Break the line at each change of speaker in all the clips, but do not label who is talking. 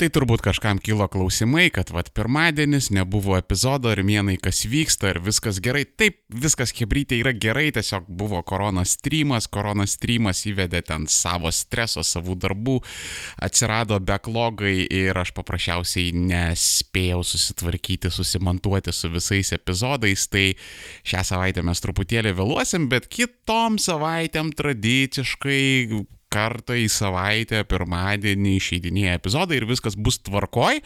Tai turbūt kažkam kilo klausimai, kad vad pirmadienis nebuvo epizodo ir mėnai kas vyksta ir viskas gerai. Taip, viskas hebrytė yra gerai, tiesiog buvo koronas streamas, koronas streamas įvedė ten savo streso, savų darbų, atsirado backlogai ir aš paprasčiausiai nespėjau susitvarkyti, susimontuoti su visais epizodais, tai šią savaitę mes truputėlį vėluosim, bet kitom savaitėm tradiciškai kartą į savaitę, pirmadienį išeidinėja epizodai ir viskas bus tvarkoj.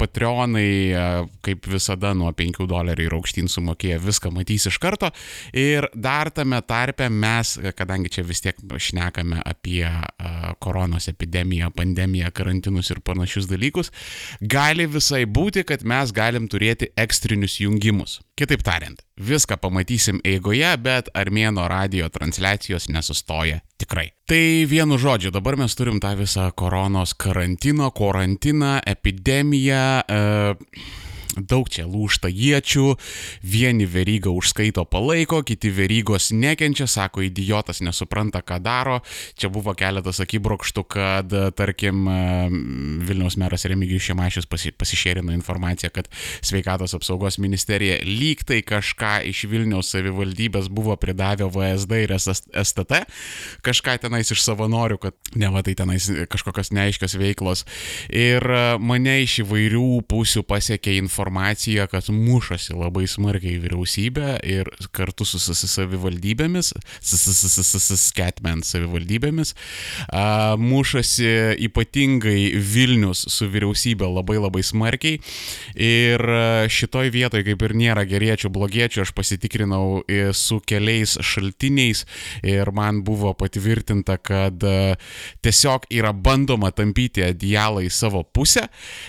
Patreonai, e, kaip visada, nuo 5 dolerių ir aukštyn sumokėję viską matys iš karto. Ir dar tame tarpe mes, kadangi čia vis tiek šnekame apie e, koronos epidemiją, pandemiją, karantinus ir panašius dalykus, gali visai būti, kad mes galim turėti ekstrinius jungimus. Kitaip tariant, viską pamatysim eigoje, bet Armėno radio transliacijos nesustoja tikrai. Tai vienu žodžiu, dabar mes turim tą visą koronos karantino, karantiną, epidemiją. E, daug čia lūšta iečių, vieni verygą užskaito palaiko, kiti verygos nekenčia, sako, idiotas nesupranta, ką daro. Čia buvo keletas akibrokštų, kad, tarkim, Vilniaus meras Remigijus Šemašius pasi, pasišėrino informaciją, kad sveikatos apsaugos ministerija lyg tai kažką iš Vilniaus savivaldybės buvo pridavę VSD ir STT, kažką tenais iš savanorių, kad ne va tai tenais kažkokios neaiškios veiklos. Ir mane iš įvairių pusių pasiekė informacija informacija, kad mušasi labai smarkiai vyriausybė ir kartu su savivaldybėmis, skatment savivaldybėmis, mušasi ypatingai Vilnius su vyriausybė labai labai smarkiai. Ir šitoj vietoj, kaip ir nėra geriečių, blogiečių, aš pasitikrinau su keliais šaltiniais ir man buvo patvirtinta, kad tiesiog yra bandoma tampyti adialą į savo pusę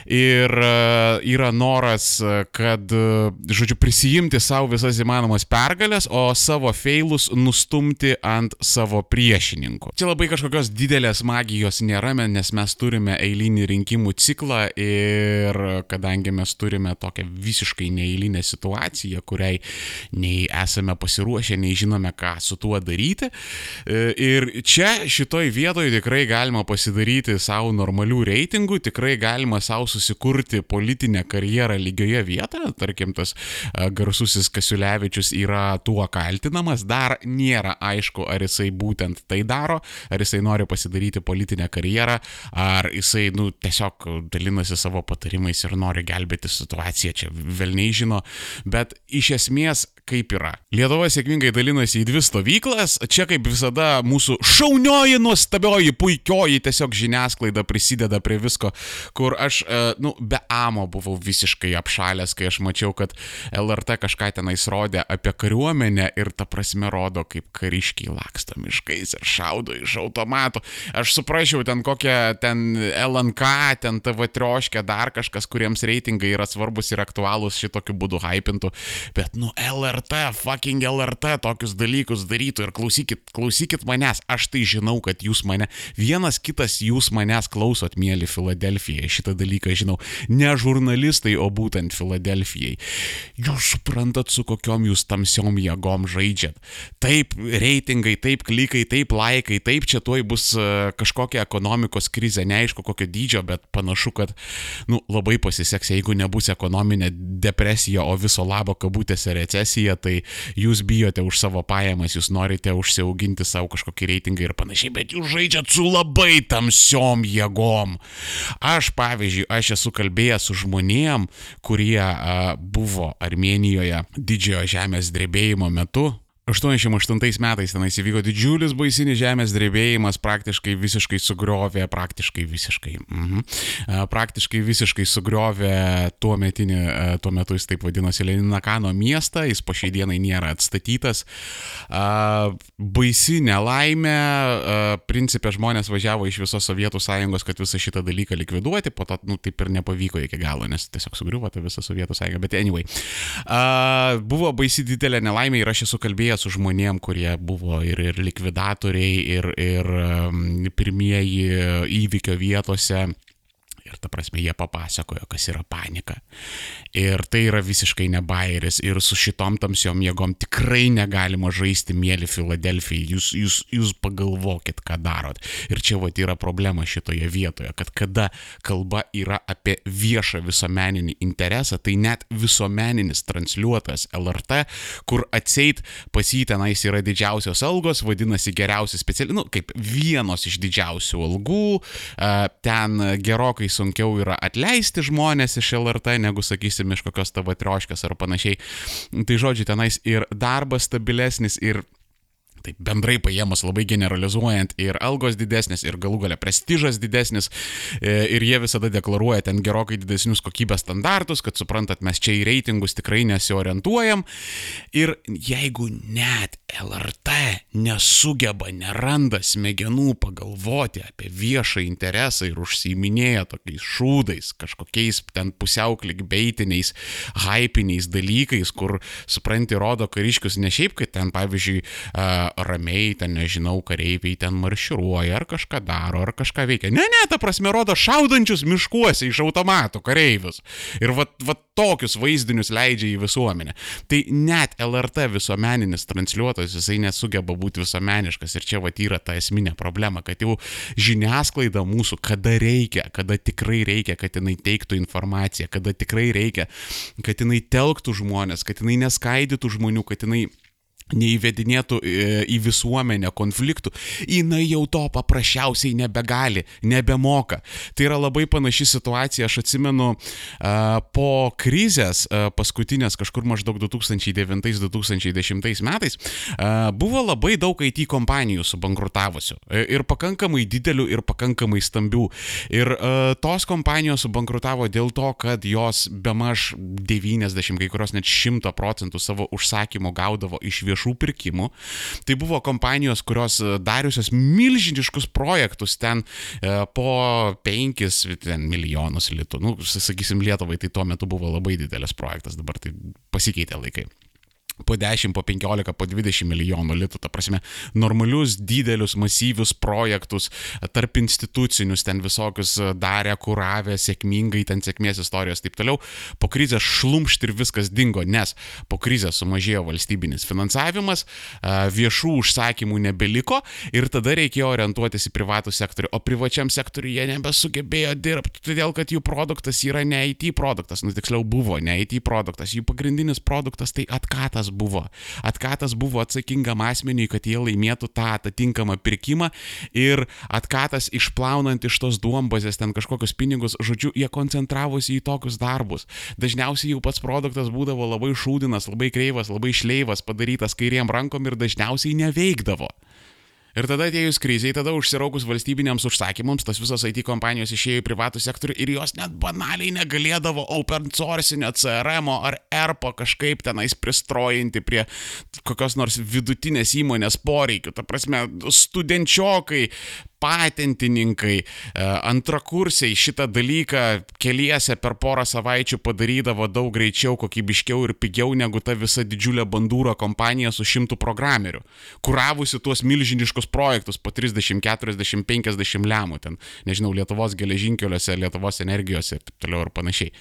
ir yra noras tikslas, kad, žodžiu, prisijimti savo visas įmanomas pergalės, o savo feilus nustumti ant savo priešininkų. Čia labai kažkokios didelės magijos nėra, nes mes turime eilinį rinkimų ciklą ir kadangi mes turime tokią visiškai neeilinę situaciją, kuriai nei esame pasiruošę, nei žinome, ką su tuo daryti. Ir čia šitoj vietoje tikrai galima pasidaryti savo normalių reitingų, tikrai galima savo susikurti politinę karjerą lygiai lygioje vietoje, tarkim, tas garsusis Kasiulevičius yra tuo kaltinamas, dar nėra aišku, ar jisai būtent tai daro, ar jisai nori pasidaryti politinę karjerą, ar jisai, nu, tiesiog dalinasi savo patarimais ir nori gelbėti situaciją, čia velniai žino, bet iš esmės kaip yra. Lietuva sėkmingai dalinasi į dvi stovyklas, čia kaip visada mūsų šaunioji, nuostabioji, puikioji tiesiog žiniasklaida prisideda prie visko, kur aš, nu, be amo buvau visiškai apšalęs kai aš mačiau, kad LRT kažką tenais rodė apie kariuomenę ir ta prasme rodo, kaip kariškiai laksto miškais ir šaudo iš automatų. Aš suprasčiau ten kokią ten LNK, ten TV trioškę, dar kažkas, kuriems reitingai yra svarbus ir aktualūs šitokiu būdu hypintų, bet nu LRT, fucking LRT tokius dalykus darytų ir klausykit, klausykit manęs, aš tai žinau, kad jūs mane, vienas kitas jūs manęs klausot, mėly Filadelfija, šitą dalyką žinau, ne žurnalistai, o būtent būtent Filadelfijai. Jūs suprantat, su kokiom jūs tamsiom jėgom žaidžiat. Taip, reitingai, taip, klikai, taip, laikai, taip, čia tuoj bus e, kažkokia ekonomikos krizė, neaišku kokio dydžio, bet panašu, kad, nu, labai pasiseks, jeigu nebus ekonominė depresija, o viso labo kabutėse recesija, tai jūs bijote už savo pajamas, jūs norite užsiauginti savo kažkokį reitingą ir panašiai, bet jūs žaidžiat su labai tamsiom jėgom. Aš, pavyzdžiui, aš esu kalbėjęs su žmonėm, kurie buvo Armenijoje didžiojo žemės drebėjimo metu, 88 metais tenais įvyko didžiulis baisinis žemės drebėjimas, praktiškai visiškai sugriovė, praktiškai visiškai, mhm, praktiškai visiškai sugriovė tuo metinį, tuo metu jis taip vadinosi Leninakano miestą, jis po šiai dienai nėra atstatytas. Baisi nelaimė, principė žmonės važiavo iš visos Sovietų sąjungos, kad visą šitą dalyką likviduoti, po to, nu, taip ir nepavyko iki galo, nes tiesiog sugriuvo ta visa Sovietų sąjunga, bet anyway. Buvo baisi didelė nelaimė ir aš esu kalbėjęs kalbėjęs su žmonėm, kurie buvo ir, ir likvidatoriai, ir, ir pirmieji įvykio vietose Ir ta prasme, jie papasakojo, kas yra panika. Ir tai yra visiškai ne bairis. Ir su šitom tamsiom jėgom tikrai negalima žaisti, mėly Filadelfijai. Jūs, jūs, jūs pagalvokit, ką darot. Ir čia va yra problema šitoje vietoje, kad kada kalba yra apie viešą visuomeninį interesą, tai net visuomeninis transliuotas LRT, kur atseit pas jį tenais yra didžiausios algos, vadinasi geriausi specialistai, nu, kaip vienos iš didžiausių algų, ten gerokai sunkiau yra atleisti žmonės iš LRT negu, sakysim, iš kokios tavo trioškės ar panašiai. Tai žodžiu, tenais ir darbas stabilesnis, ir taip bendrai paėmus labai generalizuojant ir algos didesnės, ir galų gale prestižas didesnis, e, ir jie visada deklaruoja ten gerokai didesnius kokybės standartus, kad suprantat, mes čia į reitingus tikrai nesiorientuojam. Ir jeigu net LRT nesugeba, neranda smegenų pagalvoti apie viešą interesą ir užsiiminėja tokiais šūdais, kažkokiais ten pusiau klikbeitiniais, hypiniais dalykais, kur, supranti, rodo kariškius ne šiaip, kad ten, pavyzdžiui, ramiai, ten nežinau, kareiviai ten marširuoja, ar kažką daro, ar kažką veikia. Ne, ne, ta prasme rodo šaudančius miškuose iš automatų kareivius. Ir va, va tokius vaizdinius leidžia į visuomenę. Tai net LRT visuomeninis transliuotojas, jisai nesugeba būti visuomeniškas. Ir čia va yra ta esminė problema, kad jau žiniasklaida mūsų, kada reikia, kada tikrai reikia, kad jinai teiktų informaciją, kada tikrai reikia, kad jinai telktų žmonės, kad jinai neskaidytų žmonių, kad jinai neįvedinėtų e, į visuomenę konfliktų, jinai jau to paprasčiausiai nebegali, nebemoka. Tai yra labai panaši situacija, aš atsimenu, po krizės, paskutinės kažkur maždaug 2009-2010 metais, buvo labai daug IT kompanijų subankrutavusių. E, ir pakankamai didelių, ir pakankamai stambių. Ir tos kompanijos subankrutavo dėl to, kad jos be maž 90, kai kurios net 100 procentų savo užsakymų gaudavo iš viešų viešų pirkimų. Tai buvo kompanijos, kurios e, dariusios milžiniškus projektus ten e, po 5 ten, milijonus litų. Nu, sakysim, Lietuvai tai tuo metu buvo labai didelis projektas, dabar tai pasikeitė laikai po 10, po 15, po 20 milijonų litų, ta prasme, normalius, didelius, masyvius projektus, tarp institucinius, ten visokius darė, kuravė, sėkmingai, ten sėkmės istorijos ir taip toliau. Po krizės šlumšt ir viskas dingo, nes po krizės sumažėjo valstybinis finansavimas, viešų užsakymų nebeliko ir tada reikėjo orientuotis į privatų sektorių, o privačiam sektoriui jie nebesugebėjo dirbti, todėl kad jų produktas yra ne IT produktas, nu tiksliau buvo ne IT produktas, jų pagrindinis produktas tai atkatas atkatas buvo. Atkatas buvo atsakingam asmeniui, kad jie laimėtų tą atitinkamą pirkimą ir atkatas išplaunant iš tos duombazės ten kažkokius pinigus, žodžiu, jie koncentravosi į tokius darbus. Dažniausiai jų pats produktas būdavo labai šūdinas, labai kreivas, labai šleivas, padarytas kairiem rankom ir dažniausiai neveikdavo. Ir tada atėjus kriziai, tada užsiraukus valstybiniams užsakymams, tos visos IT kompanijos išėjo į privatų sektorių ir jos net banaliai negalėdavo open sourcinio CRM ar ERPO kažkaip tenais pristrojinti prie kokios nors vidutinės įmonės poreikių. Ta prasme, studenčiokai patentininkai, e, antrakursiai šitą dalyką keliese per porą savaičių padarydavo daug greičiau, kokybiškiau ir pigiau negu ta visa didžiulė bandūro kompanija su šimtų programerių, kuravusi tuos milžiniškus projektus po 30, 40, 50 lemų ten, nežinau, Lietuvos geležinkeliuose, Lietuvos energijose ir taip toliau ir panašiai.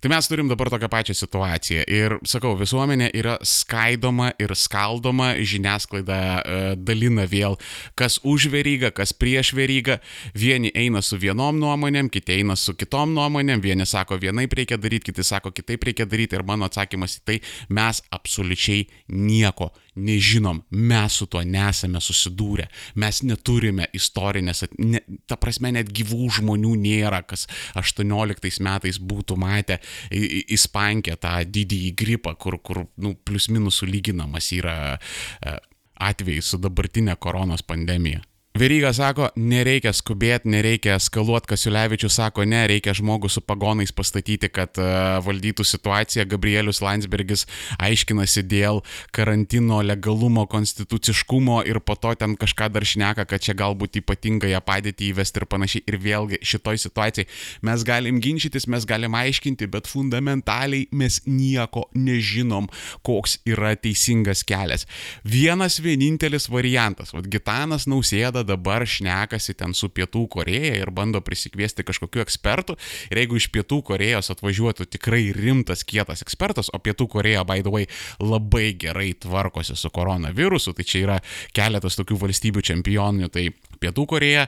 Tai mes turim dabar tokią pačią situaciją. Ir sakau, visuomenė yra skaidoma ir skaldoma, žiniasklaida e, dalina vėl, kas už verygą, kas prieš verygą. Vieni eina su vienom nuomonėm, kiti eina su kitom nuomonėm, vieni sako vienaip reikia daryti, kiti sako kitaip reikia daryti. Ir mano atsakymas į tai, mes absoliučiai nieko nežinom, mes su tuo nesame susidūrę, mes neturime istorinės, ne, ta prasme net gyvų žmonių nėra, kas 18 metais būtų matę įspankę tą didįjį gripą, kur, kur nu, plius minus sulyginamas yra e, atvejai su dabartinė koronos pandemija. Veryga sako, nereikia skubėti, nereikia eskaluoti, Kasiulevičius sako, ne, reikia žmogų su pagonais pastatyti, kad uh, valdytų situaciją. Gabrielius Landsbergis aiškinasi dėl karantino legalumo, konstituciškumo ir po to ten kažką dar šneka, kad čia galbūt ypatingąją padėtį įvesti ir panašiai. Ir vėlgi šitoj situacijai mes galim ginčytis, mes galim aiškinti, bet fundamentaliai mes nieko nežinom, koks yra teisingas kelias. Vienas vienintelis variantas, vad Gitanas nausėda dabar šnekasi ten su Pietų Koreja ir bando prisikviesti kažkokiu ekspertu. Ir jeigu iš Pietų Korejos atvažiuotų tikrai rimtas, kietas ekspertas, o Pietų Koreja, by the way, labai gerai tvarkosi su koronavirusu, tai čia yra keletas tokių valstybių čempionių, tai Pietų Koreja,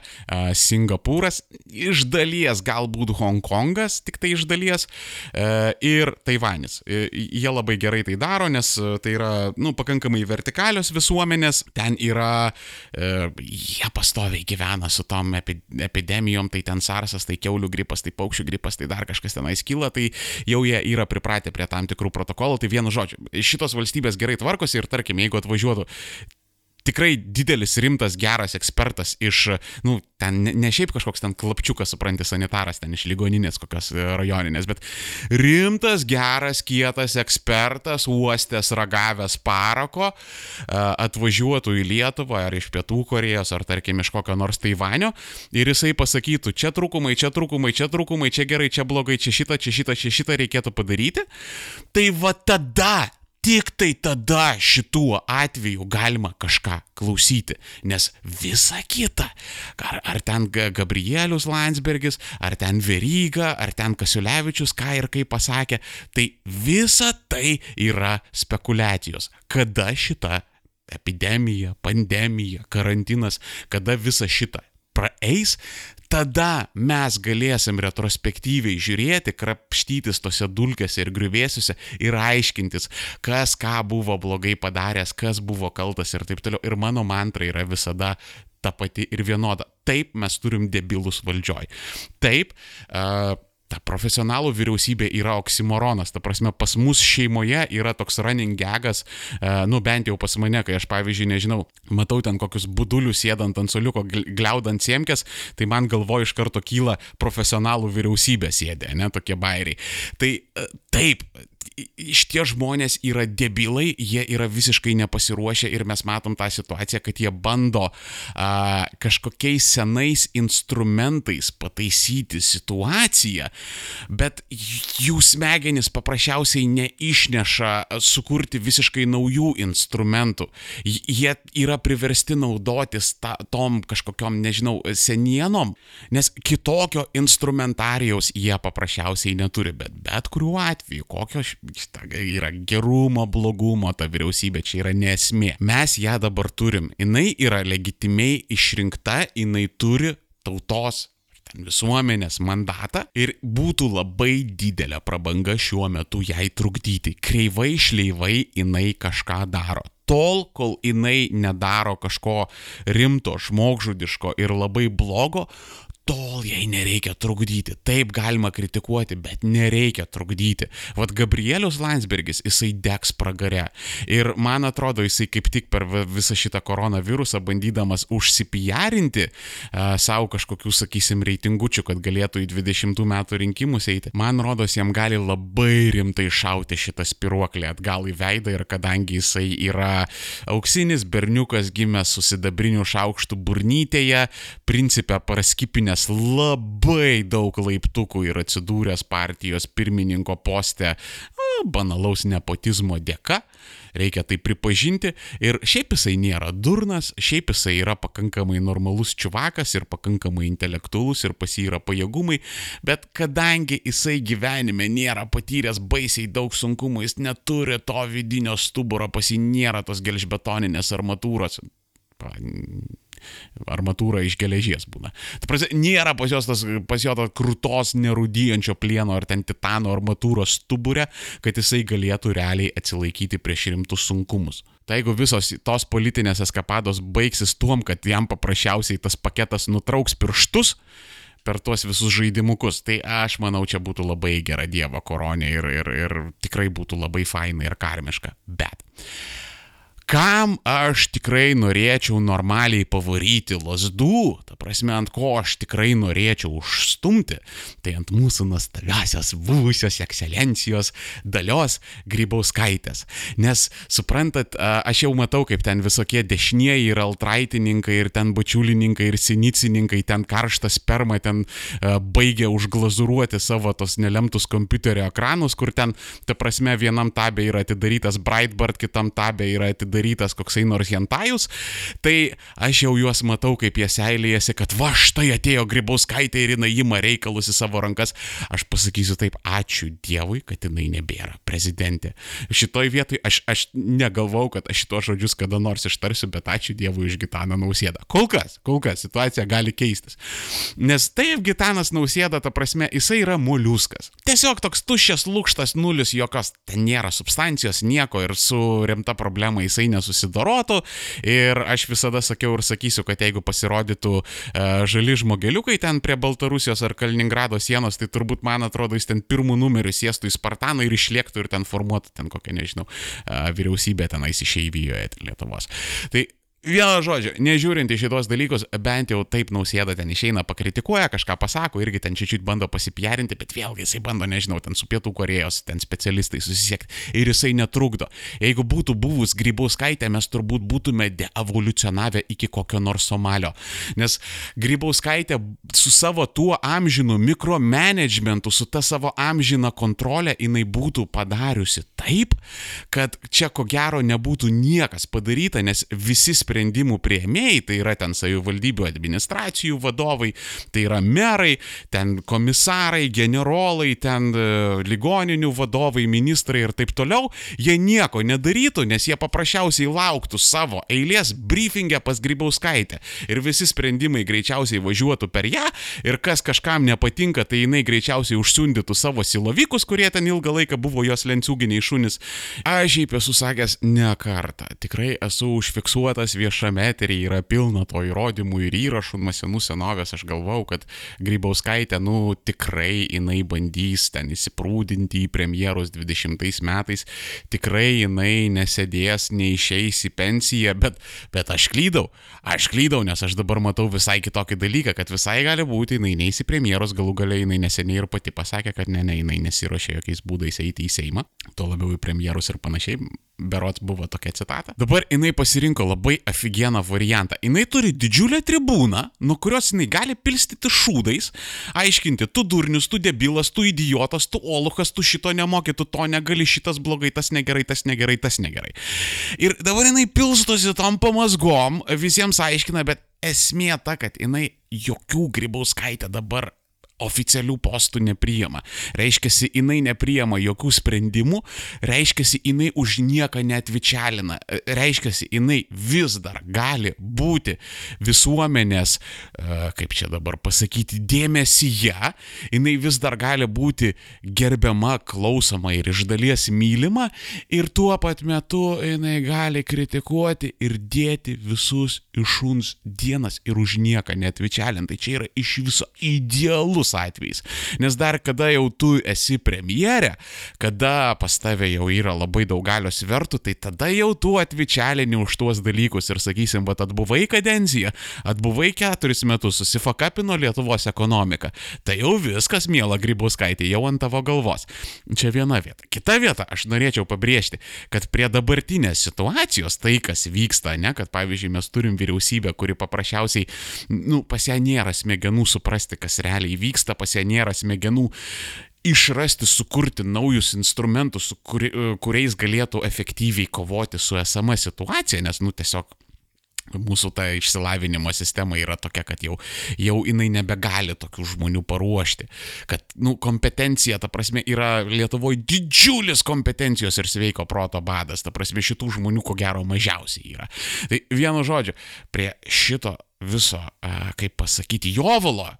Singapūras, iš dalies galbūt Hongkongas, tik tai iš dalies, ir Taivanis. Jie labai gerai tai daro, nes tai yra, nu, pakankamai vertikalios visuomenės, ten yra, jie pastoviai gyvena su tom epidemijom, tai ten sarsas, tai keulių gripas, tai paukščių gripas, tai dar kažkas tenais kyla, tai jau jie yra pripratę prie tam tikrų protokolų, tai vienu žodžiu, šitos valstybės gerai tvarkosi ir tarkim, jeigu atvažiuotų tikrai didelis, rimtas, geras ekspertas iš, nu, ten ne, ne šiaip kažkoks ten klapčiukas, supranti, sanitaras ten iš ligoninės kokios e, rajoninės, bet rimtas, geras, kietas ekspertas, uostės, ragavęs parako, e, atvažiuotų į Lietuvą ar iš Pietų Korejos, ar tarkim iš kokio nors Taivanio ir jisai pasakytų, čia trūkumai, čia trūkumai, čia trūkumai, čia gerai, čia blogai, čia šitą, čia šitą, čia šitą reikėtų padaryti, tai va tada tik tai tada šituo atveju galima kažką klausyti, nes visa kita, ar, ar ten Gabrielius Landsbergis, ar ten Veryga, ar ten Kasiulevičius, ką ir kaip pasakė, tai visa tai yra spekulacijos. Kada šita epidemija, pandemija, karantinas, kada visa šita praeis, tada mes galėsim retrospektyviai žiūrėti, krapštytis tose dulkėse ir griuvėsiuose ir aiškintis, kas ką buvo blogai padaręs, kas buvo kaltas ir taip toliau. Ir mano mantra yra visada ta pati ir vienoda. Taip mes turim debilus valdžioj. Taip. Uh, ta profesionalų vyriausybė yra oksimoronas. Ta prasme, pas mus šeimoje yra toks running gagas, uh, nu bent jau pas mane, kai aš pavyzdžiui, nežinau, matau ten kokius budulius sėdant ant soliuko, gliaudant siemkės, tai man galvo iš karto kyla profesionalų vyriausybė sėdė, ne tokie bairiai. Tai uh, taip, iš tie žmonės yra debilai, jie yra visiškai nepasiruošę ir mes matom tą situaciją, kad jie bando a, kažkokiais senais instrumentais pataisyti situaciją, bet jų smegenys paprasčiausiai neišneša sukurti visiškai naujų instrumentų. Jie yra priversti naudotis ta, tom kažkokiam, nežinau, senienom, nes kitokio instrumentarijaus jie paprasčiausiai neturi, bet bet kuriuo atveju, kokio šita yra gerumo, blogumo, ta vyriausybė čia yra nesmė. Mes ją dabar turim. Jis yra legitimiai išrinkta, jinai turi tautos visuomenės mandatą ir būtų labai didelė prabanga šiuo metu jai trukdyti. Kreivai šleivai jinai kažką daro. Tol, kol jinai nedaro kažko rimto, žmogžudiško ir labai blogo, tol jai nereikia trukdyti. Taip galima kritikuoti, bet nereikia trukdyti. Vat Gabrielius Landsbergis, jisai degs pragare. Ir man atrodo, jisai kaip tik per visą šitą koronavirusą bandydamas užsipijarinti uh, savo kažkokių, sakysim, reitingučių, kad galėtų į 20 metų rinkimus eiti, man rodos, jam gali labai rimtai šauti šitą spiruoklį atgal į veidą ir kadangi jisai yra auksinis berniukas gimęs su sidabriniu šaukštu burnytėje, principę praskipinę nes labai daug laiptukų yra atsidūręs partijos pirmininko poste banalaus nepotizmo dėka, reikia tai pripažinti. Ir šiaip jisai nėra durnas, šiaip jisai yra pakankamai normalus čiuvakas ir pakankamai intelektualus ir pas jį yra pajėgumai, bet kadangi jisai gyvenime nėra patyręs baisiai daug sunkumų, jis neturi to vidinio stuburo, pas jį nėra tos gelžbetoninės armatūros armatūra iš geležies būna. Tai prasme, nėra pas, tas, pas jo to krūtos nerudyjančio plieno ar ten titano armatūros stuburė, kad jisai galėtų realiai atsilaikyti prieš rimtus sunkumus. Tai jeigu visos tos politinės eskapados baigsis tuom, kad jam paprasčiausiai tas paketas nutrauks pirštus, per tuos visus žaidimukus. Tai aš manau, čia būtų labai gera Dievo koronė ir, ir, ir tikrai būtų labai faina ir karmiška. Bet kam aš tikrai norėčiau normaliai pavaryti lasdų, ta prasme, ant ko aš tikrai norėčiau užstumti, tai ant mūsų nuostabiasios buvusios ekscelencijos dalios grybauskaitės. Nes, suprantat, aš jau matau, kaip ten visokie dešinieji ir altraitininkai, ir ten bačiulininkai, ir sinicininkai, ten karštą spermą, ten baigia užglazuruoti savo tos nelemtus kompiuterio ekranus, kur ten, ta prasme, vienam tabė yra atidarytas Breitbart, kitam tabė yra atidarytas padarytas koksai nors hentajus, tai aš jau juos matau, kaip jie seilėjasi, kad va štai atėjo Grybauskaitė ir jinai ima reikalus į savo rankas. Aš pasakysiu taip, ačiū Dievui, kad jinai nebėra prezidentė. Šitoj vietoj aš, aš negalvau, kad aš šitos žodžius kada nors ištarsiu, bet ačiū Dievui iš Gitaną Nausėdą. Kol kas, kol kas situacija gali keistis. Nes taip Gitanas Nausėda, ta prasme, jisai yra moliuskas. Tiesiog toks tuščias lūkštas nulis, jokios ten nėra substancijos, nieko ir su rimta problema jisai nesusidorotų. Ir aš visada sakiau ir sakysiu, kad jeigu pasirodytų uh, žali žmogeliukai ten prie Baltarusijos ar Kaliningrado sienos, tai turbūt man atrodo jis ten pirmų numerių sėstų į Spartaną ir išliektų ir ten formuotų ten kokią, nežinau, uh, vyriausybę tenais išeivijoje Lietuvos. Tai Vieno žodžio, nežiūrint į šitos dalykus, bent jau taip nausėda ten išeina, pakritikuoja, kažką pasako, irgi ten čičiut bando pasipjarinti, bet vėlgi jisai bando, nežinau, ten su Pietų Korejos, ten specialistai susisiekti ir jisai netrukdo. Jeigu būtų buvus Grybauskaitė, mes turbūt būtume deevoliucionavę iki kokio nors Somalio. Nes Grybauskaitė su savo tuo amžinu mikromanagementu, su ta savo amžina kontrolė, jinai būtų padariusi taip, kad čia ko gero nebūtų niekas padaryta, nes visi sprendimai sprendimų prieimėjai, tai yra ten savivaldybių administracijų vadovai, tai yra merai, ten komisarai, generolai, ten e, ligoninių vadovai, ministrai ir taip toliau, jie nieko nedarytų, nes jie paprasčiausiai lauktų savo eilės briefingę pas Grybauskaitę. Ir visi sprendimai greičiausiai važiuotų per ją ir kas kažkam nepatinka, tai jinai greičiausiai užsiundytų savo silovikus, kurie ten ilgą laiką buvo jos lenciūginiai šunys. Aš šiaip esu sakęs ne kartą, tikrai esu užfiksuotas viešame eteryje yra pilna to įrodymų ir įrašų nuo senų senovės. Aš galvau, kad Grybauskaitė, nu, tikrai jinai bandys ten įsiprūdinti į premjerus 20 metais, tikrai jinai nesėdės, neišeis į pensiją, bet, bet aš klydau, aš klydau, nes aš dabar matau visai kitokį dalyką, kad visai gali būti, jinai neįsi premjeros, galų galiai jinai neseniai ir pati pasakė, kad ne, ne, jinai nesiuošia jokiais būdais eiti į Seimą, tuo labiau į premjerus ir panašiai berots buvo tokia citata. Dabar jinai pasirinko labai afigieną variantą. Jinai turi didžiulę tribūną, nuo kurios jinai gali pilstyti šūdais, aiškinti, tu durnius, tu debilas, tu idiotas, tu olukas, tu šito nemoki, tu to negali, šitas blogai, tas negerai, tas negerai, tas negerai. Ir dabar jinai pilstosi tom pamasgom, visiems aiškina, bet esmė ta, kad jinai jokių grybauskaitė dabar oficialių postų nepriima. Reiškia, jinai nepriima jokių sprendimų, reiškia, jinai už nieką netvičialina, reiškia, jinai vis dar gali būti visuomenės, e, kaip čia dabar pasakyti, dėmesyje, jinai vis dar gali būti gerbiama, klausoma ir iš dalies mylima ir tuo pat metu jinai gali kritikuoti ir dėti visus iššūns dienas ir už nieką netvičialint. Tai čia yra iš viso idealus atvejais. Nes dar kada jau tu esi premjerė, kada pas tave jau yra labai daug galios vertų, tai tada jau tu atvičialini už tuos dalykus ir sakysim, bet atbuvai kadenciją, atbuvai keturis metus, susifakapino Lietuvos ekonomiką. Tai jau viskas, mėla Grybauskaitė, jau ant tavo galvos. Čia viena vieta. Kita vieta, aš norėčiau pabrėžti, kad prie dabartinės situacijos tai, kas vyksta, ne, kad pavyzdžiui mes turim vyriausybę, kuri paprasčiausiai, nu, pas ją nėra smegenų suprasti, kas realiai vyksta, pas ją nėra smegenų išrasti, sukurti naujus instrumentus, su kuri, kuriais galėtų efektyviai kovoti su esama situacija, nes, nu, tiesiog mūsų ta išsilavinimo sistema yra tokia, kad jau, jau jinai nebegali tokių žmonių paruošti. Kad, nu, kompetencija, ta prasme, yra Lietuvoje didžiulis kompetencijos ir sveiko proto badas. Ta prasme, šitų žmonių ko gero mažiausiai yra. Tai vienu žodžiu, prie šito viso, kaip pasakyti, jovalo,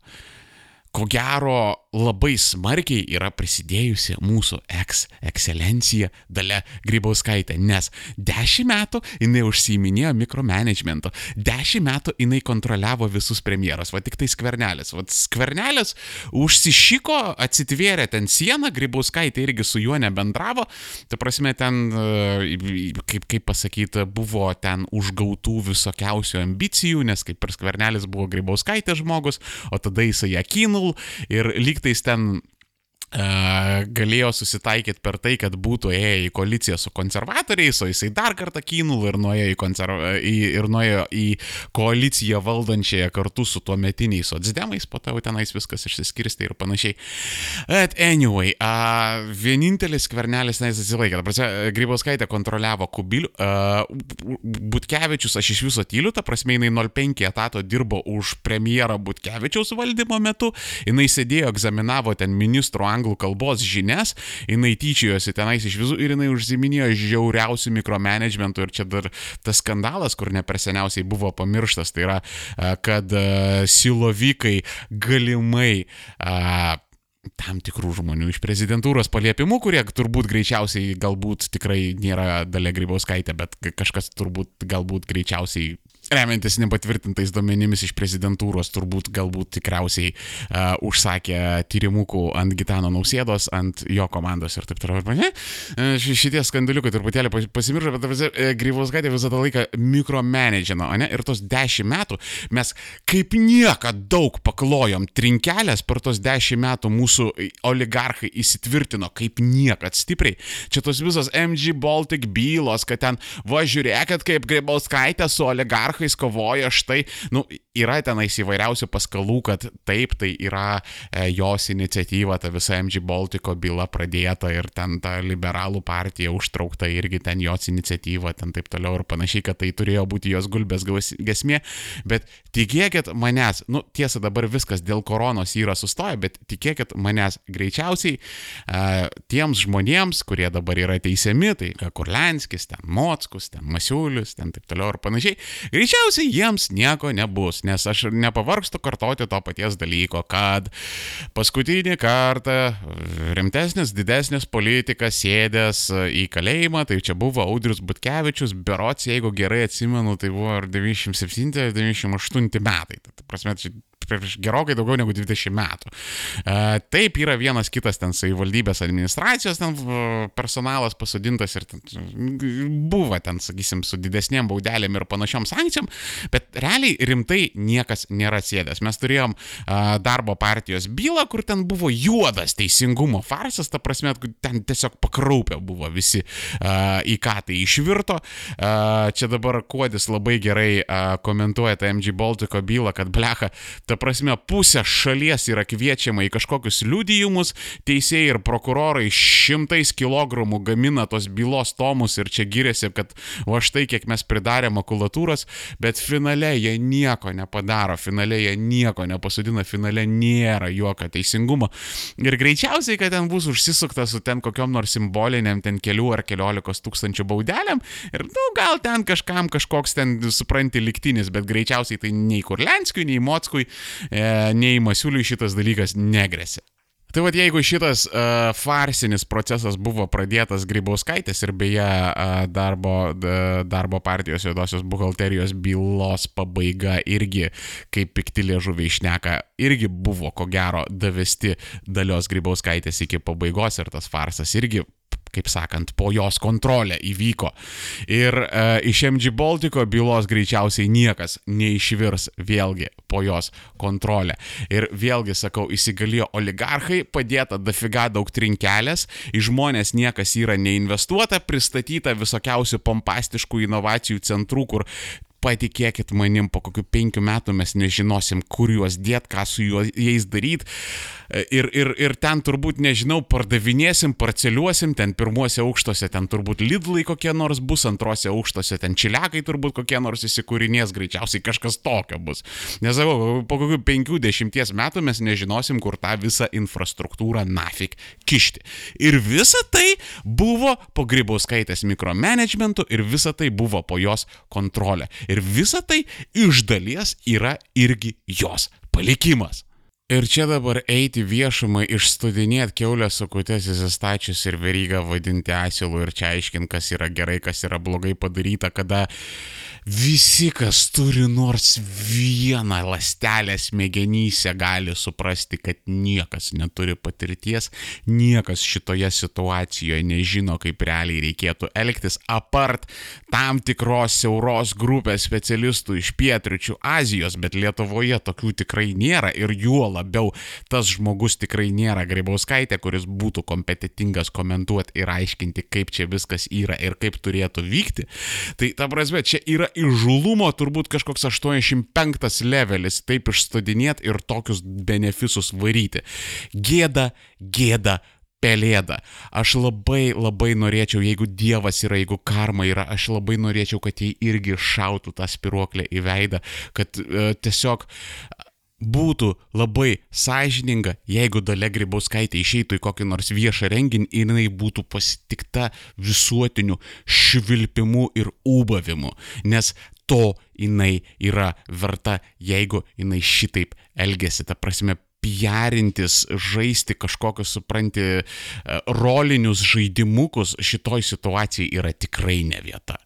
ko gero labai smarkiai yra prisidėjusi mūsų eks-ekscelencija Dalia Grybauskaitė, nes dešimt metų jinai užsiminėjo mikromanagementu, dešimt metų jinai kontroliavo visus premjeras, va tik tai skvernelis, va skvernelis užsišyko, atsitvėrė ten sieną, Grybauskaitė irgi su juo nebendravo, ta prasme ten, e, kaip, kaip pasakyti, buvo ten užgautų visokiausių ambicijų, nes kaip ir skvernelis buvo Grybauskaitė žmogus, o tada jisai ją kinul ir lyg lygtais ten galėjo susitaikyti per tai, kad būtų ėję į koaliciją su konservatoriais, o jisai dar kartą kynul ir nuėjo į, konserva... į, ir nuėjo į koaliciją valdančiąją kartu su tuo metiniais socdemais, po to tenais viskas išsiskirstė ir panašiai. But anyway, a, vienintelis skvernelis tenais atsilaikė. Prasme, Grybauskaitė kontroliavo Kubilių, a, Butkevičius, aš iš viso tyliu, ta prasme, jinai 05 etato dirbo už premjerą Butkevičiaus valdymo metu, jinai sėdėjo, egzaminavo ten ministro anglų anglų kalbos žinias, jinai tyčiojosi tenais iš visų ir jinai užsiminėjo žiauriausių mikromanagementų ir čia dar tas skandalas, kur ne per seniausiai buvo pamirštas, tai yra, kad silovikai galimai tam tikrų žmonių iš prezidentūros paliepimų, kurie turbūt greičiausiai galbūt tikrai nėra Dalia Grybauskaitė, bet kažkas turbūt galbūt greičiausiai remiantis nepatvirtintais duomenimis iš prezidentūros, turbūt galbūt tikriausiai uh, užsakė tyrimukų ant Gitano Nausėdos, ant jo komandos ir taip toliau. Uh, šitie skandaliukai truputėlį pasimiršo, bet uh, Grybauskaitė visą tą laiką mikromanagino, ne? Ir tos dešimt metų mes kaip niekad daug paklojom trinkelės per tos dešimt metų mūsų oligarchai įsitvirtino kaip niekad stipriai. Čia tos visos MG Baltic bylos, kad ten važiuokit kaip Grybauskaitė su oligarchai oligarchais kovoja štai, nu, yra tenais įvairiausių paskalų, kad taip, tai yra e, jos iniciatyva, ta visa MG Baltiko byla pradėta ir ten ta liberalų partija užtraukta irgi ten jos iniciatyva, ten taip toliau ir panašiai, kad tai turėjo būti jos gulbės gesmė, bet tikėkit manęs, nu tiesa dabar viskas dėl koronos yra sustoję, bet tikėkit manęs greičiausiai e, tiems žmonėms, kurie dabar yra teisiami, tai Kurlenskis, ten Mockus, ten Masiulius, ten taip toliau ir panašiai, greičiausiai jiems nieko nebus nes aš nepavargstu kartoti to paties dalyko, kad paskutinį kartą rimtesnis, didesnis politikas sėdęs į kalėjimą, tai čia buvo Audrius Butkevičius, berots, jeigu gerai atsimenu, tai buvo ar 97-98 metai. Tai, prasme, čia prieš gerokai daugiau negu 20 metų. E, taip yra vienas kitas ten savivaldybės administracijos ten personalas pasodintas ir ten, buvo ten, sakysim, su didesniem baudelėm ir panašiom sankcijom, bet realiai rimtai niekas nėra sėdęs. Mes turėjom e, darbo partijos bylą, kur ten buvo juodas teisingumo farsas, ta prasme, ten tiesiog pakraupę buvo visi, e, į ką tai išvirto. Čia dabar Kuodis labai gerai komentuoja tą MG Baltiko bylą, kad blecha, ta prasme, pusė šalies yra kviečiama į kažkokius liudijimus, teisėjai ir prokurorai šimtais kilogramų gamina tos bylos tomus ir čia giriasi, kad va štai kiek mes pridarė makulatūros, bet finale jie nieko nepadaro, finale jie nieko nepasudina, finale nėra jokio teisingumo. Ir greičiausiai, kad ten bus užsisukta su ten kokiam nors simboliniam, ten kelių ar keliolikos tūkstančių baudelėm ir, nu, gal ten kažkam kažkoks ten, supranti, liktinis, bet greičiausiai tai nei Kurlenskiui, nei Mockui nei Masiuliui šitas dalykas negresia. Tai vad jeigu šitas uh, farsinis procesas buvo pradėtas Grybauskaitės ir beje uh, darbo, uh, darbo partijos juodosios buhalterijos bylos pabaiga irgi, kaip pikti liežuviai išneka, irgi buvo ko gero davesti dalios Grybauskaitės iki pabaigos ir tas farsas irgi kaip sakant, po jos kontrolę įvyko. Ir e, iš MG Baltiko bylos greičiausiai niekas neišvirs vėlgi po jos kontrolę. Ir vėlgi sakau, įsigalėjo oligarchai, padėta dafiga daug trinkelės, į žmonės niekas yra neinvestuota, pristatyta visokiausių pompastiškų inovacijų centrų, kur patikėkit manim, po kokių penkių metų mes nežinosim, kur juos dėt, ką su juo, jais daryti. Ir, ir, ir ten turbūt, nežinau, pardavinėsim, parceliuosim, ten pirmuose aukštuose, ten turbūt Lidlai kokie nors bus, antrose aukštuose, ten Čiliakai turbūt kokie nors įsikūrinės, greičiausiai kažkas tokio bus. Nesakau, po kokių penkių dešimties metų mes nežinosim, kur tą visą infrastruktūrą nafik kišti. Ir visa tai buvo po Grybauskaitės mikromanagementu ir visa tai buvo po jos kontrolė. Ir visa tai iš dalies yra irgi jos palikimas. Ir čia dabar eiti viešumai išstudinėti keulę su kutės įsistačius ir verygą vadinti asilu ir čia aiškinti, kas yra gerai, kas yra blogai padaryta, kada visi, kas turi nors vieną lastelę smegenyse, gali suprasti, kad niekas neturi patirties, niekas šitoje situacijoje nežino, kaip realiai reikėtų elgtis, apart tam tikros siauros grupės specialistų iš pietričių Azijos, bet Lietuvoje tokių tikrai nėra ir juo labiau tas žmogus tikrai nėra Grybauskaitė, kuris būtų kompetitingas komentuoti ir aiškinti, kaip čia viskas yra ir kaip turėtų vykti. Tai ta prasme, čia yra įžulumo turbūt kažkoks 85 levelis taip išstudinėti ir tokius benefisus varyti. Gėda, gėda, pelėda. Aš labai labai norėčiau, jeigu Dievas yra, jeigu karma yra, aš labai norėčiau, kad jie irgi šautų tą spiruoklę į veidą, kad uh, tiesiog būtų labai sąžininga, jeigu Dalia Grybauskaitė išeitų į kokį nors viešą renginį ir jinai būtų pasitikta visuotiniu švilpimu ir ūbavimu, nes to jinai yra verta, jeigu jinai šitaip elgesi, ta prasme piarintis, žaisti kažkokius, supranti, e, rolinius žaidimukus šitoj situacijai yra tikrai ne vieta.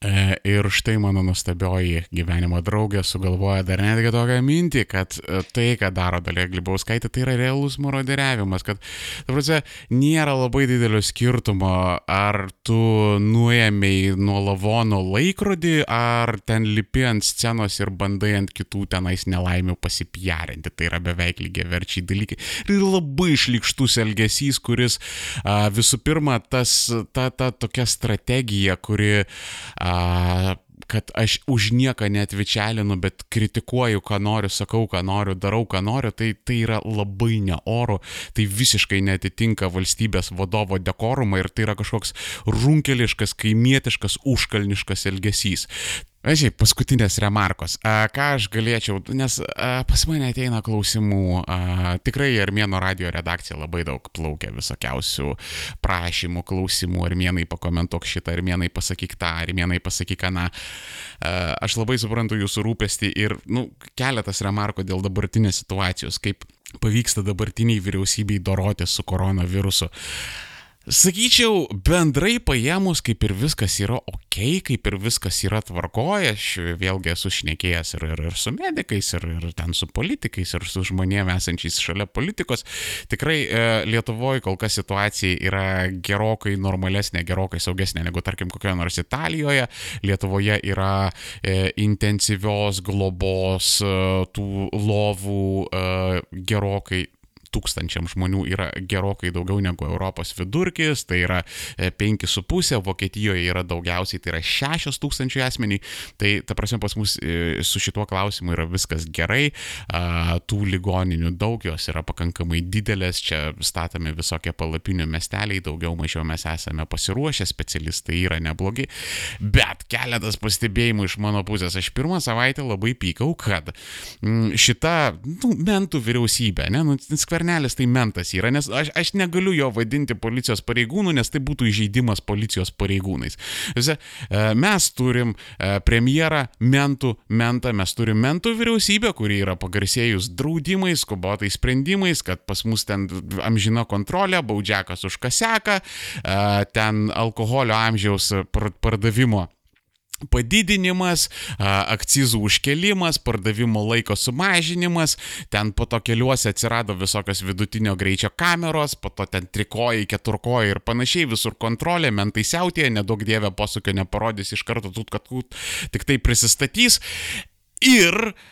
E, ir štai mano nustabioji gyvenimo draugė sugalvoja dar netgi tokią mintį, kad e, tai, ką daro Dalė Glibauskaitė, tai yra realus moroderiavimas, kad, ta prasme, nėra labai didelio skirtumo, ar tu nuėmėjai nuo lavono laikrodį, ar ten lipi ant scenos ir bandai ant kitų tenais nelaimių pasipjarinti. Tai yra beveik lygiai verčiai dalykai. Ir labai išlikštus elgesys, kuris visų pirma, tas, ta, ta tokia strategija, kuri a, kad aš už nieką netvičialinu, bet kritikuoju, ką noriu, sakau, ką noriu, darau, ką noriu, tai tai yra labai neoru, tai visiškai netitinka valstybės vadovo dekorumą ir tai yra kažkoks runkeliškas, kaimietiškas, užkalniškas elgesys. Žiūrėk, paskutinės remarkos. A, ką aš galėčiau, nes a, pas mane ateina klausimų, a, tikrai Armėno radio redakcija labai daug plaukia visokiausių prašymų, klausimų, Armėnai pakomentuok šitą, Armėnai pasakyk tą, Armėnai pasakyk aną. Aš labai suprantu jūsų rūpestį ir, nu, keletas remarkų dėl dabartinės situacijos, kaip pavyksta dabartiniai vyriausybei doroti su koronavirusu. Sakyčiau, bendrai paėmus, kaip ir viskas yra ok, kaip ir viskas yra tvarkoje, aš vėlgi esu šnekėjęs ir, ir, ir su medikais, ir, ir ten su politikais, ir su žmonėmis esančiais šalia politikos. Tikrai e, Lietuvoje kol kas situacija yra gerokai normalesnė, gerokai saugesnė negu tarkim kokioje nors Italijoje. Lietuvoje yra e, intensyvios globos, e, tų lovų e, gerokai tūkstančiam žmonių yra gerokai daugiau negu Europos vidurkis, tai yra 5,5, e, Vokietijoje yra daugiausiai, tai yra 6 tūkstančių asmenį, tai ta prasme pas mus e, su šituo klausimu yra viskas gerai, tų ligoninių daug, jos yra pakankamai didelės, čia statomi visokie palapinių miesteliai, daugiau mažiau mes esame pasiruošę, specialistai yra neblogi, bet keletas pastebėjimų iš mano pusės, aš pirmą savaitę labai pykau, kad mm, šita, nu, mentų vyriausybė, ne, nu, skver skvernelis tai mentas yra, nes aš, aš negaliu jo vadinti policijos pareigūnų, nes tai būtų įžeidimas policijos pareigūnais. E, mes turim e, premjerą, mentų, mentą, mes turim mentų vyriausybę, kuri yra pagarsėjus draudimais, skubotais sprendimais, kad pas mus ten amžina kontrolė, baudžiakas už kaseką, e, ten alkoholio amžiaus pardavimo padidinimas, akcizų užkelimas, pardavimo laiko sumažinimas, ten po to keliuose atsirado visokios vidutinio greičio kameros, po to ten trikojai, keturkojai ir panašiai, visur kontrolė, mentai siautėje, nedaug dievė posūkio neparodys iš karto, tut, kad tut, tik tai prisistatys. Ir uh,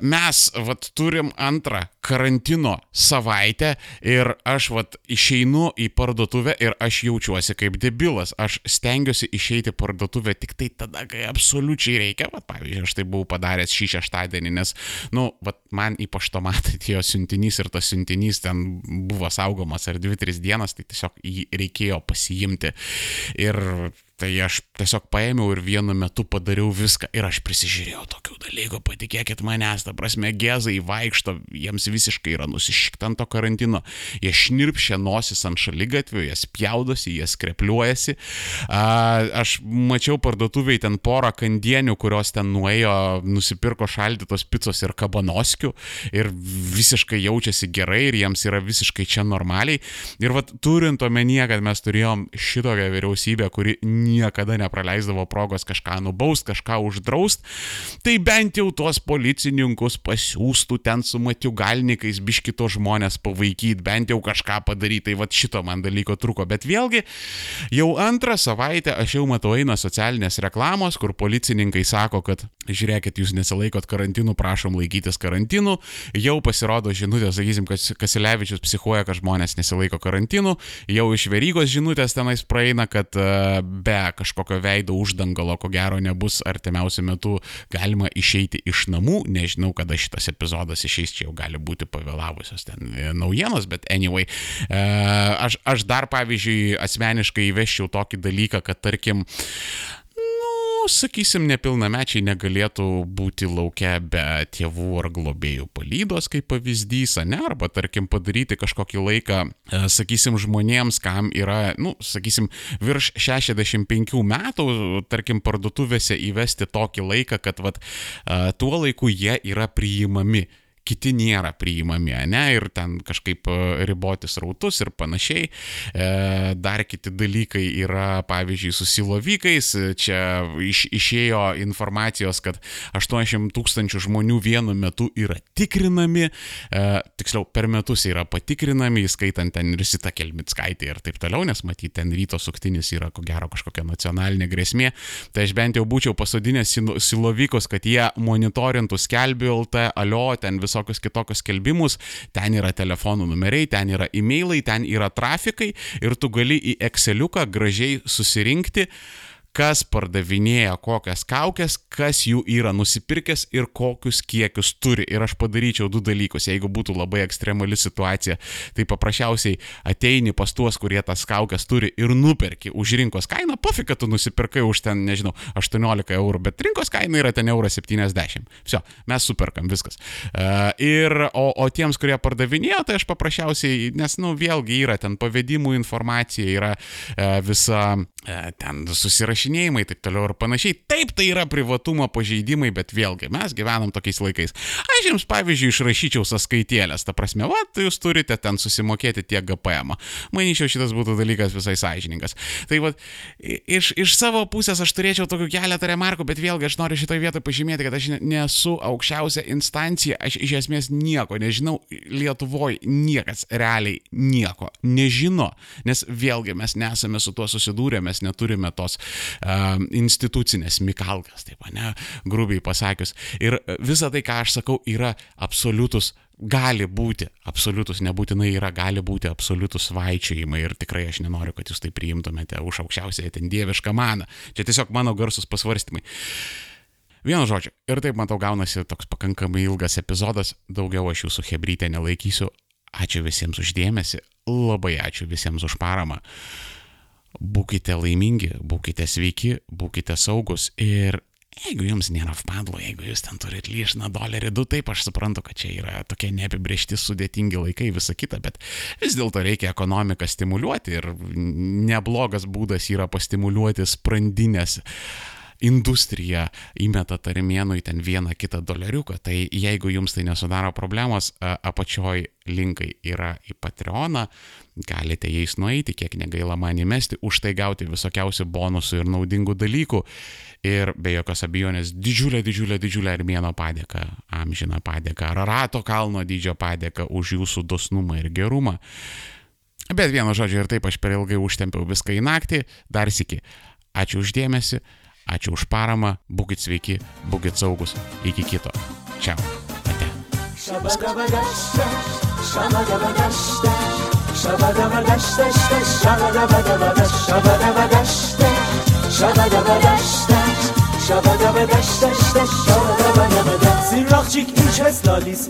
mes vat turim antrą karantino savaitę ir aš vat išeinu į parduotuvę ir aš jaučiuosi kaip debilas. Aš stengiuosi išeiti į parduotuvę tik tai tada, kai absoliučiai reikia. Vat, pavyzdžiui, aš tai buvau padaręs šį šeštadienį, nes, nu, vat, man į paštomatą atėjo siuntinys ir tas siuntinys ten buvo saugomas ar 2-3 dienas, tai tiesiog jį reikėjo pasiimti. Ir Tai aš tiesiog paėmiau ir vienu metu padariau viską ir aš prisižiūrėjau tokių dalykų, patikėkit manęs, ta prasme, gezai vaikšto, jiems visiškai yra nusišikta ant to karantino, jie šnirpšia nosis ant šalygatvių, jie spjaudosi, jie skrepliuojasi. Aš mačiau parduotuviai ten porą kandienių, kurios ten nuėjo, nusipirko šaldytos picos ir kabanoskių ir visiškai jaučiasi gerai ir jiems yra visiškai čia normaliai. Ir vad turint omenyje, kad mes turėjom šitokią vyriausybę, kuri niekada nepraleisdavo progos kažką nubaust, kažką uždraust, tai bent jau tuos policininkus pasiūstų ten su matiugalnikais biškito žmonės pavaikyti, bent jau kažką padaryti. Tai va šito man dalyko truko. Bet vėlgi, jau antrą savaitę aš jau matau eina socialinės reklamos, kur policininkai sako, kad žiūrėkit, jūs nesilaikot karantinų, prašom laikytis karantinų. Jau pasirodo žinutė, sakysim, kad Kasilevičius psichuoja, kad žmonės nesilaiko karantinų. Jau iš verygos žinutės tenais praeina, kad e, be kažkokio veido uždangalo, ko gero, nebus artimiausiu metu galima išeiti iš namų. Nežinau, kada šitas epizodas išeis, čia jau gali būti pavėlavusios ten e, naujienos, bet anyway. E, aš, aš dar, pavyzdžiui, asmeniškai įveščiau tokį dalyką, kad tarkim, sakysim, nepilnamečiai negalėtų būti laukia be tėvų ar globėjų palydos, kaip pavyzdys, ne, arba tarkim padaryti kažkokį laiką, e, sakysim, žmonėms, kam yra, nu, sakysim, virš 65 metų, tarkim, parduotuvėse įvesti tokį laiką, kad vat, e, tuo laiku jie yra priimami kiti nėra priimami, ne, ir ten kažkaip e, riboti srautus ir panašiai. E, dar kiti dalykai yra, pavyzdžiui, su silovykais. Čia iš, išėjo informacijos, kad 80 tūkstančių žmonių vienu metu yra tikrinami, e, tiksliau, per metus yra patikrinami, įskaitant ten ir Sita Kelmitskaitė ir taip toliau, nes matyti ten ryto suktinis yra ko gero kažkokia nacionalinė grėsmė. Tai aš bent jau būčiau pasodinęs silovykus, kad jie monitorintų skelbių LT, alio, ten viso visokius kitokius skelbimus, ten yra telefonų numeriai, ten yra e-mailai, ten yra trafikai ir tu gali į Exceliuką gražiai susirinkti. uh, kas pardavinėja kokias kaukės, kas jų yra nusipirkęs ir kokius kiekius turi. Ir aš padaryčiau du dalykus. Jeigu būtų labai ekstremali situacija, tai paprasčiausiai ateini pas tuos, kurie tas kaukės turi ir nuperki už rinkos kainą. Pofik, kad tu nusipirkai už ten, nežinau, 18 eurų, bet rinkos kaina yra ten eurą 70. Visio, mes superkam viskas. Uh, ir, o, o tiems, kurie pardavinėja, tai aš paprasčiausiai, nes, nu, vėlgi yra ten pavedimų informacija, yra uh, visa uh, ten susirašyti susirašinėjimai, taip toliau ir panašiai. Taip, tai yra privatumo pažeidimai, bet vėlgi mes gyvenam tokiais laikais. Aš jums, pavyzdžiui, išrašyčiau sąskaitėlės, ta prasme, va, tai jūs turite ten susimokėti tiek GPM. Manyčiau, šitas būtų dalykas visai sąžininkas. Tai va, iš, iš savo pusės aš turėčiau tokių keletą remarkų, bet vėlgi aš noriu šitoje vietoje pažymėti, kad aš nesu aukščiausia instancija, aš iš esmės nieko nežinau, Lietuvoje niekas realiai nieko nežino, nes vėlgi mes nesame su tuo susidūrę, mes neturime tos institucinės mikalkas, taip, ne, grubiai pasakius. Ir visa tai, ką aš sakau, yra absoliutus gali būti, absoliutus nebūtinai yra, gali būti absoliutus vaičiojimai ir tikrai aš nenoriu, kad jūs tai priimtumėte už aukščiausiai ten dievišką maną. Čia tiesiog mano garsus pasvarstymai. Vienu žodžiu, ir taip matau gaunasi toks pakankamai ilgas epizodas, daugiau aš jūsų hebrytė nelaikysiu. Ačiū visiems uždėmesi, labai ačiū visiems už paramą būkite laimingi, būkite sveiki, būkite saugus ir jeigu jums nėra vpadlo, jeigu jūs ten turit lyšną dolerį, du, taip aš suprantu, kad čia yra tokie neapibriešti sudėtingi laikai, visa kita, bet vis dėlto reikia ekonomiką stimuliuoti ir neblogas būdas yra pastimuliuoti sprandinės industrija įmeta tarimėnui ten vieną kitą doleriuką, tai jeigu jums tai nesudaro problemos, apačioj linkai yra į Patreoną, galite jais nueiti, kiek negaila man įmesti, už tai gauti visokiausių bonusų ir naudingų dalykų. Ir be jokios abejonės didžiulė, didžiulė, didžiulė Armėno padėka, amžina padėka, Arato kalno dydžio padėka už jūsų dosnumą ir gerumą. Bet vieno žodžio ir taip aš per ilgai užtempiau viską į naktį, dar sėki. Ačiū uždėmesi, Ačiū už paramą, būkite sveiki, būkite saugus, iki kito. Čia. Ate. Shabadabadashta, shabadabadashta, shabadabadashta, shabadabadashta, shabadabadashta, shabadabadashta, shabadabadashta, shabadabadashta. Zirrakçık ilçes lalis